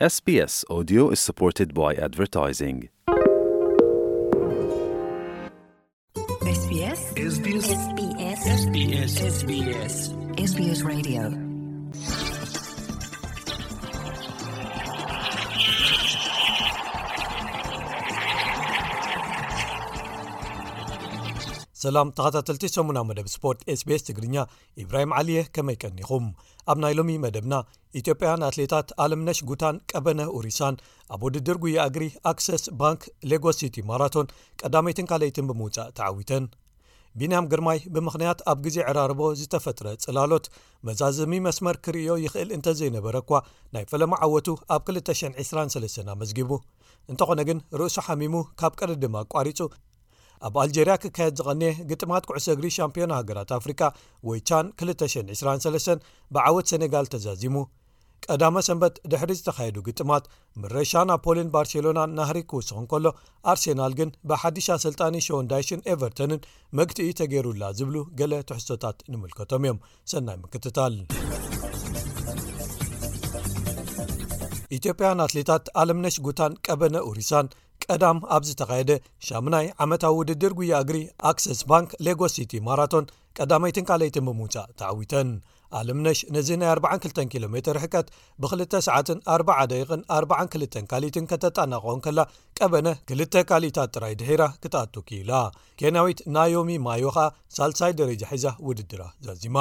sbs audio is supported by advertisingss radio ላም ተኸታተልቲ 8ሙና መደብ ስፖርት ኤስቤስ ትግርኛ ኢብራሂም ዓሊየ ከመይ ቀኒኹም ኣብ ናይ ሎሚ መደብና ኢትዮጵያን ኣትሌታት ኣለምነሽ ጉታን ቀበነ ኡሪሳን ኣብ ውድድር ጉያ ኣግሪ ኣክሰስ ባንክ ሌጎስ ሲቲ ማራቶን ቀዳመይትን ካለይትን ብምውፃእ ተዓዊተን ቢንያም ግርማይ ብምኽንያት ኣብ ግዜ ዕራርቦ ዝተፈጥረ ፅላሎት መዛዘሚ መስመር ክርእዮ ይኽእል እንተዘይነበረ እኳ ናይ ፈለማ ዓወቱ ኣብ 223 ኣመዝጊቡ እንተኾነ ግን ርእሱ ሓሚሙ ካብ ቀርድማ ኣቋሪፁ ኣብ ኣልጀርያ ክካየድ ዝቐንየ ግጥማት ኩዕሶ እግሪ ሻምፒዮና ሃገራት ኣፍሪቃ ወይ ቻን 223 ብዓወት ሰነጋል ተዛዚሙ ቀዳመ ሰንበት ድሕሪ ዝተኻየዱ ግጥማት ምረሻ ናፖሊን ባርሴሎናን ናህሪ ክውስኽ እንከሎ ኣርሴናል ግን ብሓድሽ ኣሰልጣኒ ሸን ዳይሽን ኤቨርተንን መግትኢ ተገይሩላ ዝብሉ ገለ ትሕዝቶታት ንምልከቶም እዮም ሰናይ ምክትታል ኢትዮጵያን ኣትሌታት ኣለምነሽ ጉታን ቀበነ ኡሪሳን ቀዳም ኣብ ዝተኻየደ ሻሙናይ ዓመታዊ ውድድር ጉያ እግሪ ኣክሰስ ባንክ ሌጎ ሲቲ ማራቶን ቀዳመይትን ካልይትን ብምውፃእ ተዓዊተን ኣለምነሽ ነዚ ናይ 42 ኪሎ ሜር ርሕቀት ብ2 ሰዓትን 4 ደቂቕን 42 ካልትን ከተጣናቀኦን ከላ ቀበነ ክልተ ካልኢታት ጥራይ ድሒራ ክትኣቱ ክኢላ ኬንያዊት ናዮሚ ማዮ ኸኣ ሳልሳይ ደረጃ ሒዛ ውድድራ ዛዚማ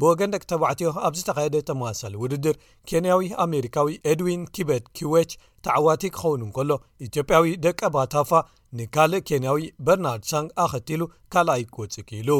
ብወገን ደቂ ተባዕትዮ ኣብ ዝተኻየደ ተመሳሳሊ ውድድር ኬንያዊ ኣሜሪካዊ ኤድዊን ኪበት ኪወች ተዓዋቲ ክኸውን እንከሎ ኢትዮጵያዊ ደቀ ባታፋ ንካልእ ኬንያዊ በርናርድ ሳንግ ኣኸቲሉ ካልኣይ ክወፅእ ክኢሉ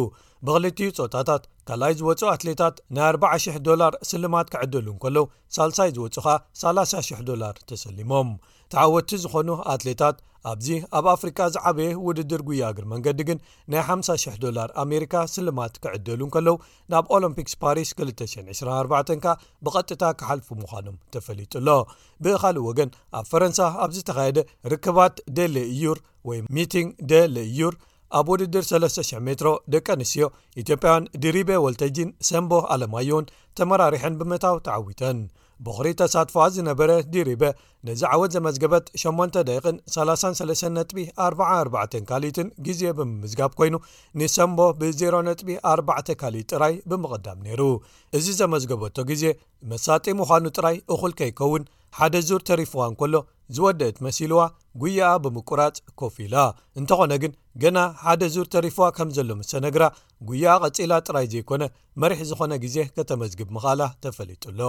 ብክልቲኡ ፆታታት ካልኣይ ዝወፁ ኣትሌታት ናይ 400 ዶላር ስልማት ክዕደሉ እንከለዉ ሳልሳይ ዝወፁ ኸኣ 30,00 ዶላር ተሰሊሞም ተዓወቲ ዝኾኑ ኣትሌታት ኣብዚ ኣብ ኣፍሪቃ ዝዓበየ ውድድር ጉያ እግር መንገዲ ግን ናይ 50,00 ዶላር ኣሜሪካ ስልማት ክዕደሉ እንከለዉ ናብ ኦሎምፒክስ ፓሪስ 224 ከኣ ብቐጥታ ክሓልፉ ምዃኖም ተፈሊጡ ኣሎ ብኻልእ ወገን ኣብ ፈረንሳ ኣብ ዝተኻየደ ርክባት ደ ለእዩር ወይ ሚቲንግ ደ ለእዩር ኣብ ውድድር 3,00 ሜትሮ ደቂ ኣንስትዮ ኢትዮጵያውያን ድሪቤ ወልተጂን ሰምቦ ኣለማዮን ተመራሪሐን ብምታው ተዓዊተን ቦኽሪ ተሳትፎኣ ዝነበረ ዲሪበ ነዚ ዓወት ዘመዝገበት ሸሞንተ ደቂቕን ሰላሳን ሰለስተን ነጥቢ ኣርብዓ ኣርባዕተን ካልኢትን ግዜ ብምምዝጋብ ኮይኑ ንሰምቦ ብዜሮ ነጥቢ ኣርባዕተ ካልኢት ጥራይ ብምቕዳም ነይሩ እዚ ዘመዝገበቶ ግዜ መሳጢ ምዃኑ ጥራይ እኹል ከይከውን ሓደ ዙር ተሪፍዋ እንከሎ ዝወደእት መሲልዋ ጉያኣ ብምቁራጽ ኮፍ ኢላ እንተኾነ ግን ገና ሓደ ዙር ተሪፍዋ ከም ዘሎ ምሰ ነግራ ጉያኣ ቐጺላ ጥራይ ዘይኮነ መሪሕ ዝኾነ ግዜ ከተመዝግብ ምኽኣላ ተፈሊጡሎ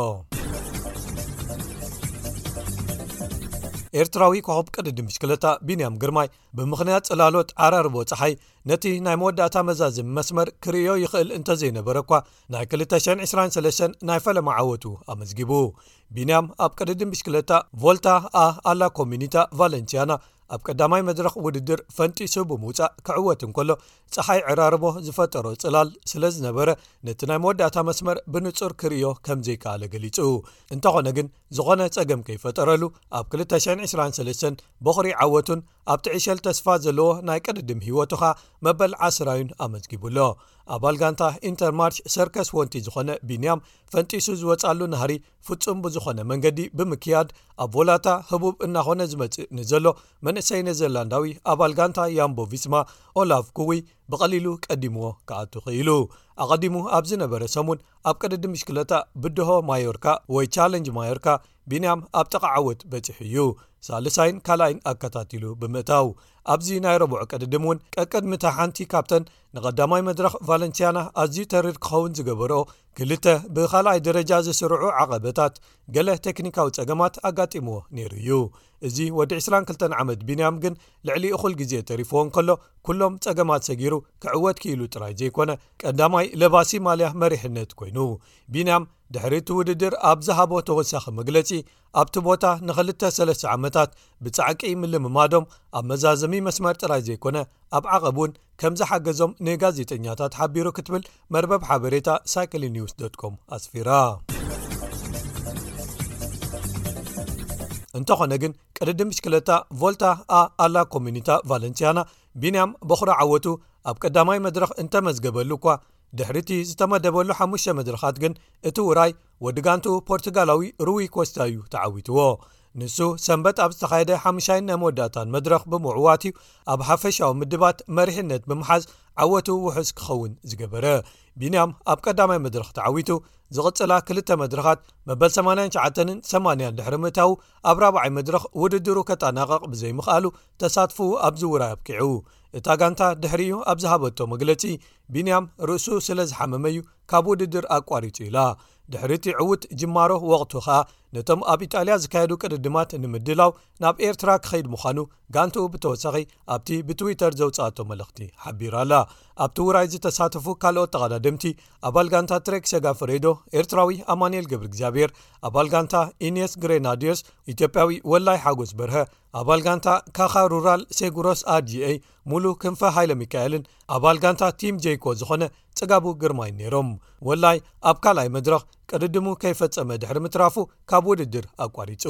ኤርትራዊ ኮኸብ ቅድዲ ምሽክለታ ቢንያም ግርማይ ብምኽንያት ጽላሎት ዓራርቦ ፀሓይ ነቲ ናይ መወዳእታ መዛዝም መስመር ክርእዮ ይኽእል እንተዘይነበረ እኳ ናይ 223 ናይ ፈለማ ዓወቱ ኣመዝጊቡ ቢንያም ኣብ ቅድዲ ምሽክለታ ቮልታ ኣ ኣላ ኮሚኒታ ቫለንስያና ኣብ ቀዳማይ መድረኽ ውድድር ፈንጢሱ ብምውፃእ ክዕወት እንከሎ ጸሓይ ዕራርቦ ዝፈጠሮ ጽላል ስለ ዝነበረ ነቲ ናይ መወዳእታ መስመር ብንጹር ክርእዮ ከም ዘይከኣለ ገሊጹ እንተኾነ ግን ዝኾነ ጸገም ከይፈጠረሉ ኣብ 223 ቦኽሪ ዓወቱን ኣብ ትዕሸል ተስፋ ዘለዎ ናይ ቅድድም ህይወቱኻ መበል ዓስራዩን ኣመዝጊቡ ኣሎ ኣባል ጋንታ ኢንተርማርሽ ሰርከስ ወንቲ ዝኾነ ቢንያም ፈንጢሱ ዝወፃሉ ናህሪ ፍጹም ብዝኾነ መንገዲ ብምክያድ ኣብ ቮላታ ህቡብ እናኾነ ዝመጽእ ንዘሎ መንእሰይ ነዘርላንዳዊ ኣባል ጋንታ ያምቦ ቪስማ ኦላቭ ኩውይ ብቐሊሉ ቀዲምዎ ክኣቱ ክኢሉ ኣቐዲሙ ኣብ ዝነበረ ሰሙን ኣብ ቅድዲ ምሽክለታ ብድሆ ማዮርካ ወይ ቻለንጅ ማዮርካ ቢንያም ኣብ ጠቓ ዓወት በፂሑ እዩ ሳልሳይን ካልኣይን ኣከታቲሉ ብምእታው ኣብዚ ናይ ረቡዑ ቅድድም እውን ቀቅድሚታ ሓንቲ ካብተን ንቐዳማይ መድረኽ ቫለንቲያና ኣዝዩ ተርር ክኸውን ዝገበርኦ ክልተ ብካልኣይ ደረጃ ዝስርዑ ዓቐበታት ገለ ቴክኒካዊ ጸገማት ኣጋጢምዎ ነይሩ እዩ እዚ ወዲ ዕስራን ክልተን ዓመት ቢንያም ግን ልዕሊ እኹል ግዜ ተሪፍዎ እንከሎ ኩሎም ጸገማት ሰጊሩ ክዕወት ክኢሉ ጥራይ ዘይኮነ ቀዳማይ ለባሲ ማልያ መሪሕነት ኮይኑ ቢንያም ድሕሪ እቲ ውድድር ኣብ ዝሃቦ ተወሳኺ መግለጺ ኣብቲ ቦታ ንክልተ3 ዓመታት ብጻዕቂ ምልምማዶም ኣብ መዛዘሚ መስመር ጥራይ ዘይኮነ ኣብ ዓቐብ እውን ከም ዝሓገዞም ንጋዜጠኛታት ሓቢሩ ክትብል መርበብ ሓበሬታ ሳይክሊ ኒውስ ዶ ኮም ኣስፊራ እንተኾነ ግን ቅድዲ ምሽክለታ ቮልታ ኣ ኣላ ኮሚኒታ ቫለንስያና ቢንያም በዅሪ ዓወቱ ኣብ ቀዳማይ መድረኽ እንተመዝገበሉ እኳ ድሕሪቲ ዝተመደበሉ ሓሙሽተ መድረኻት ግን እቲ ውራይ ወዲ ጋንትኡ ፖርቱጋላዊ ሩዊ ኮስታ እዩ ተዓዊትዎ። ንሱ ሰንበት ኣብ ዝተኻየደ ሓሙሻይን ናይ መወዳእታን መድረኽ ብምዕዋት እዩ ኣብ ሓፈሻዊ ምድባት መሪሕነት ብምሓዝ ዓወቱ ውሑስ ክኸውን ዝገበረ። ቢንያም ኣብ ቀዳማይ መድረኽ ተዓዊቱ ዝቕጽላ ክልተ መድረኻት መበል 89ን 80ን ድሕሪ ምእታዉ ኣብ ራብዓይ መድረኽ ውድድሩ ከጣናቐቕ ብዘይምኽኣሉ ተሳትፍኡ ኣብ ዝውራይ ኣብቂዑ። እታ ጋንታ ድሕሪኡ ኣብ ዝሃበቶ መግለጺ ቢንያም ርእሱ ስለ ዝሓመመ እዩ ካብ ውድድር ኣቋሪጹ ኢላ ድሕሪ እቲ ዕዉት ጅማሮ ወቕቱ ከኣ ነቶም ኣብ ኢጣልያ ዝካየዱ ቅድድማት ንምድላው ናብ ኤርትራ ክኸይድ ምዃኑ ጋንትኡ ብተወሳኺ ኣብቲ ብትዊተር ዘውጽኣቶ መልእኽቲ ሓቢራ ኣላ ኣብቲ ውራይ ዝተሳተፉ ካልኦት ተቐዳድምቲ ኣባል ጋንታ ትሬክ ሰጋ ፍሬዶ ኤርትራዊ ኣማንኤል ገብሪ እግዚኣብሔር ኣባል ጋንታ ኢንስ ግሬናድዮስ ኢትዮጵያዊ ወላይ ሓጎስ በርሀ ኣባል ጋንታ ካኻ ሩራል ሴጉሮስ ኣድጂኤ ሙሉ ክንፈ ሃይለሚካኤልን ኣባል ጋንታ ቲም ጀይኮ ዝኾነ ፅጋቡ ግርማይን ነይሮም። ወላይ ኣብ ካልኣይ መድረኽ ቅድድሙ ከይፈፀመ ድሕሪ ምትራፉ ካብ ውድድር ኣቋሪፁ።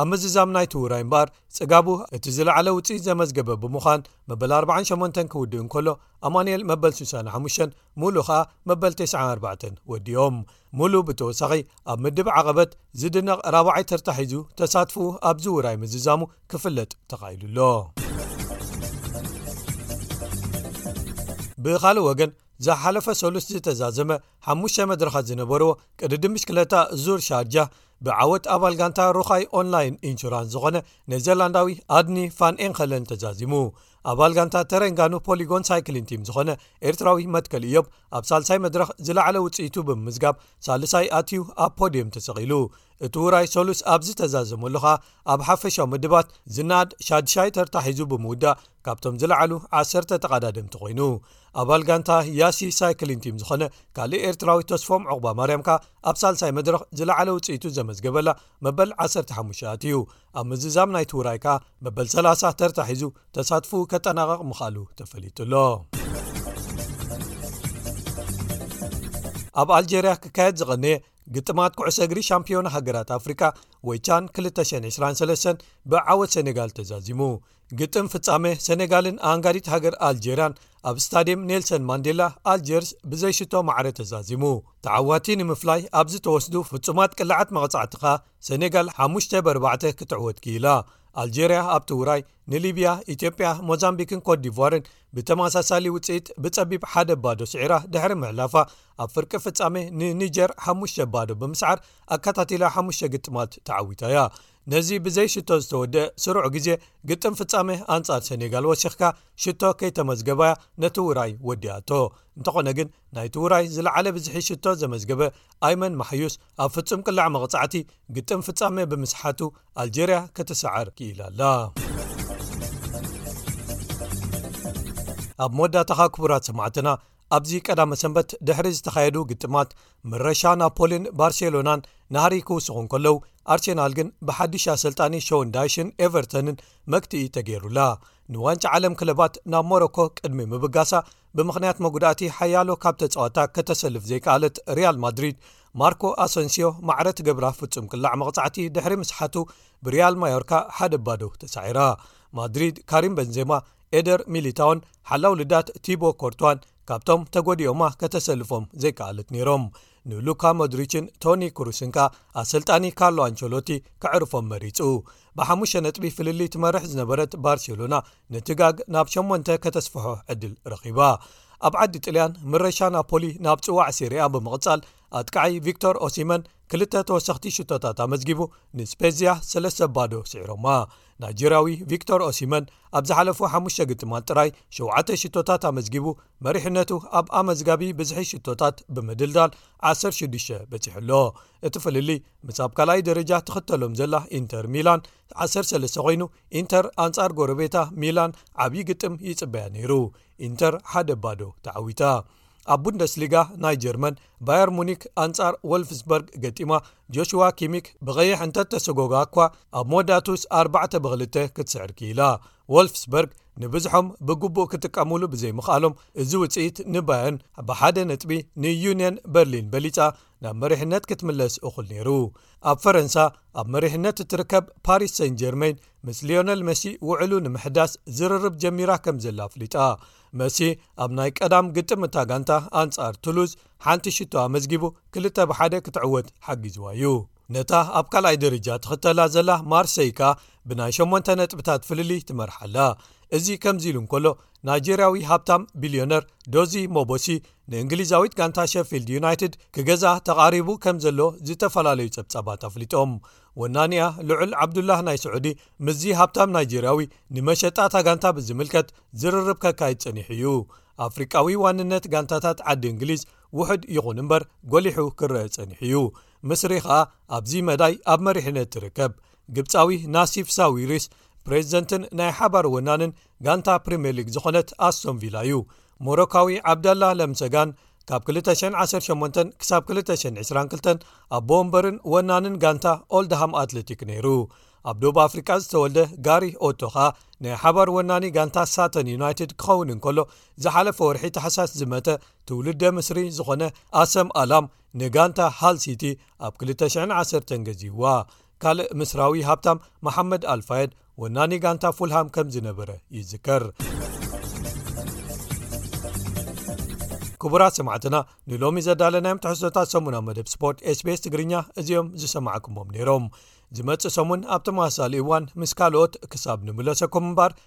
ኣብ ምዝዛም ናይቲ ውራይ እምበኣር ፅጋቡ እቲ ዝለዓለ ውፅኢት ዘመዝገበ ብምዃን መበል 48 ክውድእ እንከሎ ኣማኒኤል መበል 65ን ሙሉ ከኣ መበል 94ን ወዲኦም። ሙሉ ብተወሳኺ ኣብ ምድብ ዓቐበት ዝድነቕ ራብዓይ ተርታ ሒዙ ተሳትፍኡ ኣብዚ ውራይ ምዝዛሙ ክፍለጥ ተኻኢሉ ኣሎ ብኻልእ ወገን ዝሓለፈ ሰሉስ ዝተዛዘመ ሓሙሽተ መድረኻት ዝነበርዎ ቅድዲ ምሽክለታ ዙር ሻርጃ ብዓወት ኣባል ጋንታ ሩካይ ኦንላይን ኢንሹራንስ ዝኾነ ኔዘርላንዳዊ ኣድኒ ፋን ኤንኸለን ተዛዚሙ ኣባል ጋንታ ተረንጋኑ ፖሊጎን ሳይክሊን ቲም ዝኾነ ኤርትራዊ መትከል እዮብ ኣብ ሳልሳይ መድረኽ ዝለዕለ ውፅኢቱ ብምምዝጋብ ሳልሳይ ኣትዩ ኣብ ፖድየም ተሰቒሉ እቲ ውራይ ሰሉስ ኣብ ዝተዛዘመሉ ኸኣ ኣብ ሓፈሻዊ ምድባት ዝነኣድ ሻድሻይ ተርታ ሒዙ ብምውዳእ ካብቶም ዝለዓሉ ዓሰርተ ተቓዳደምቲ ኮይኑ ኣባል ጋንታ ያሲ ሳይክሊን ቲም ዝኾነ ካልእ ኤርትራዊ ተስፎም ዕቑባ ማርያምካ ኣብ ሳልሳይ መድረኽ ዝለዓለ ውፅኢቱ ዘመዝገበላ መበል ዓሰርተ ሓሙሽተ ኣትዩ ኣብ ምዝዛም ናይቲ ውራይ ከኣ መበል ሰላሳ ተርታ ሒዙ ተሳትፉ ከጠናቐቕ ምኽኣሉ ተፈሊጡ ኣሎ ኣብ ኣልጀርያ ክካየድ ዝቐነየ ግጥማት ኩዕሰ እግሪ ሻምፒዮና ሃገራት ኣፍሪቃ ወይ ቻን 223 ብዓወት ሰኔጋል ተዛዚሙ ግጥም ፍጻመ ሰነጋልን ኣንጋዲት ሃገር ኣልጀርያን ኣብ ስታድየም ኔልሰን ማንዴላ ኣልጀርስ ብዘይ ሽቶ ማዕረ ተዛዚሙ ተዓዋቲ ንምፍላይ ኣብ ዝተወስዱ ፍጹማት ቅላዓት መቕጻዕቲ ኸኣ ሰነጋል ሓሙሽተ በርባዕተ ክትዕወት ክኢላ ኣልጀርያ ኣብቲ ውራይ ንሊብያ ኢትዮጵያ ሞዛምቢክን ኮትዲቫርን ብተመሳሳሊ ውፅኢት ብፀቢብ ሓደ ባዶ ስዒራ ድሕሪ ምሕላፋ ኣብ ፍርቂ ፍፃሜ ንኒጀር ሓሙሽተ ባዶ ብምስዓር ኣካታቲላ ሓሙሽተ ግጥማት ተዓዊታ እያ ነዚ ብዘይ ሽቶ ዝተወድአ ስሩዕ ግዜ ግጥም ፍጻመ ኣንጻር ሰኔጋል ወሲኽካ ሽቶ ከይተመዝገባያ ነቲ ውራይ ወዲኣቶ እንተኾነ ግን ናይቲ ውራይ ዝለዓለ ብዝሒ ሽቶ ዘመዝገበ ኣይመን ማሕዩስ ኣብ ፍጹም ቅላዕ መቕጻዕቲ ግጥም ፍጻመ ብምስሓቱ ኣልጀርያ ክትሰዓር ክኢላ ኣላ ኣብ መወዳእታኻ ክቡራት ሰማዕትና ኣብዚ ቀዳመ ሰንበት ድሕሪ ዝተኻየዱ ግጥማት ምረሻ ናፖሊን ባርሴሎናን ናህሪ ክውስኹ እንከለዉ ኣርሴናል ግን ብሓድሽ ኣሰልጣኒ ሸውን ዳይሽን ኤቨርተንን መግትኢ ተገይሩላ ንዋንጫ ዓለም ክለባት ናብ ሞሮኮ ቅድሚ ምብጋሳ ብምኽንያት መጉዳእቲ ሓያሎ ካብ ተጻዋታ ከተሰልፍ ዘይከኣለት ርያል ማድሪድ ማርኮ ኣሰንስዮ ማዕረ ትገብራ ፍጹም ቅላዕ መቕጻዕቲ ድሕሪ ምስሓቱ ብርያል ማዮርካ ሓደ ባዶ ተሳዒራ ማድሪድ ካሪም በንዜማ ኤደር ሚሊታውን ሓላው ልዳት ቲቦ ኮርትዋን ካብቶም ተጐዲኦማ ከተሰልፎም ዘይከኣለት ነይሮም ንሉካ ሞድሪችን ቶኒ ክሩስን ከኣ ኣሰልጣኒ ካርሎ ኣንቸሎቲ ክዕርፎም መሪጹ ብሓሙሽተ ነጥቢ ፍልሊ ትመርሕ ዝነበረት ባርሴሎና ነቲ ጋግ ናብ ሸሞንተ ከተስፍሖ ዕድል ረኺባ ኣብ ዓዲ ጥልያን ምረሻ ናፖሊ ናብ ጽዋዕ ሲርያ ብምቕጻል ኣጥቃዓይ ቪክቶር ኦሲመን ክልተ ተወሰኽቲ ሽቶታት ኣመዝጊቡ ንስፔዝያ ሰለስተ ባዶ ስዒሮማ ናይጀርያዊ ቪክቶር ኦሲመን ኣብ ዝሓለፉ ሓሙሽተ ግጥማት ጥራይ ሸተ ሽቶታት ኣመዝጊቡ መሪሕነቱ ኣብ ኣመዝጋቢ ብዝሒ ሽቶታት ብምድልዳል 16 በፂሑ ኣሎ እቲ ፍልልይ ምሳብ ካልኣይ ደረጃ ትኽተሎም ዘላ ኢንተር ሚላን 13 ኮይኑ ኢንተር ኣንጻር ጎረቤታ ሚላን ዓብዪ ግጥም ይፅበያ ነይሩ ኢንተር ሓደ ባዶ ተዓዊታ ኣብ ቡንደስሊጋ ናይ ጀርመን ባየር ሙኒክ ኣንጻር ወልፍስበርግ ገጢማ ጆሽዋ ኪሚክ ብቐይሕ እንተ ተሰጎጋ እኳ ኣብ መወዳእቱስ ኣርባዕተ ብክልተ ክትስዕር ክኢላ ዎልፍስበርግ ንብዝሖም ብግቡእ ክጥቀምሉ ብዘይምኽኣሎም እዚ ውፅኢት ንባየን ብሓደ ነጥቢ ንዩንየን በርሊን በሊፃ ናብ መሪሕነት ክትምለስ እኹል ነይሩ ኣብ ፈረንሳ ኣብ መሪሕነት እትርከብ ፓሪስ ሰን ጀርመይን ምስ ሊዮነል መሲ ውዕሉ ንምሕዳስ ዝርርብ ጀሚራ ከም ዘላ ኣፍሊጣ መሲ ኣብ ናይ ቀዳም ግጥም እታ ጋንታ ኣንጻር ቱሉዝ ሓንቲ ሽቶ ኣመዝጊቡ ክልተ ብሓደ ክትዕወት ሓጊዝዋ እዩ ነታ ኣብ ካልኣይ ደረጃ ትኽተላ ዘላ ማርሰይ ከኣ ብናይ 8 ነጥብታት ፍልልይ ትመርሓ ኣላ እዚ ከምዚ ኢሉ እንከሎ ናይጀርያዊ ሃብታም ቢልዮነር ዶዚ ሞቦሲ ንእንግሊዛዊት ጋንታ ሸፊልድ ዩናይትድ ክገዛ ተቓሪቡ ከም ዘሎ ዝተፈላለዩ ጸብጻባት ኣፍሊጦም ወናኒኣ ልዑል ዓብዱላህ ናይ ስዑዲ ምስዚ ሃብታም ናይጀርያዊ ንመሸጣ እታ ጋንታ ብዝምልከት ዝርርብ ከካይድ ጸኒሑ እዩ ኣፍሪቃዊ ዋንነት ጋንታታት ዓዲ እንግሊዝ ውሕድ ይኹን እምበር ጐሊሑ ክረአ ጸኒሑ እዩ ምስሪ ኸኣ ኣብዚ መዳይ ኣብ መሪሕነት ትርከብ ግብፃዊ ናሲፍ ሳዊሪስ ፕሬዚደንትን ናይ ሓባር ወናንን ጋንታ ፕሪምየር ሊግ ዝኾነት ኣስቶን ቪላ እዩ ሞሮካዊ ዓብዳላ ለምሰጋን ካብ 218 ክሳብ 222 ኣቦ ወንበርን ወናንን ጋንታ ኦልድሃም ኣትለቲክ ነይሩ ኣብ ዶብ ኣፍሪቃ ዝተወልደ ጋሪ ኦቶኻ ናይ ሓባር ወናኒ ጋንታ ሳተን ዩናይትድ ክኸውን እንከሎ ዝሓለፈ ወርሒ ተሓሳስ ዝመተ ትውልደ ምስሪ ዝኾነ ኣሰም ኣላም ንጋንታ ሃልሲቲ ኣብ 210 ገዚዋ ካልእ ምስራዊ ሃብታም መሓመድ ኣልፋየድ ወናኒ ጋንታ ፉልሃም ከም ዝነበረ ይዝከር ክቡራት ሰማዕትና ንሎሚ ዘዳለናዮም ትሕሶታት ሰሙናዊ መደብ ስፖርት ስቤስ ትግርኛ እዚኦም ዝሰማዕኩሞም ነይሮም ዝመፅእ ሰሙን ኣብ ተመሳሳሊ እዋን ምስ ካልኦት ክሳብ ንምለሰኩም እምበር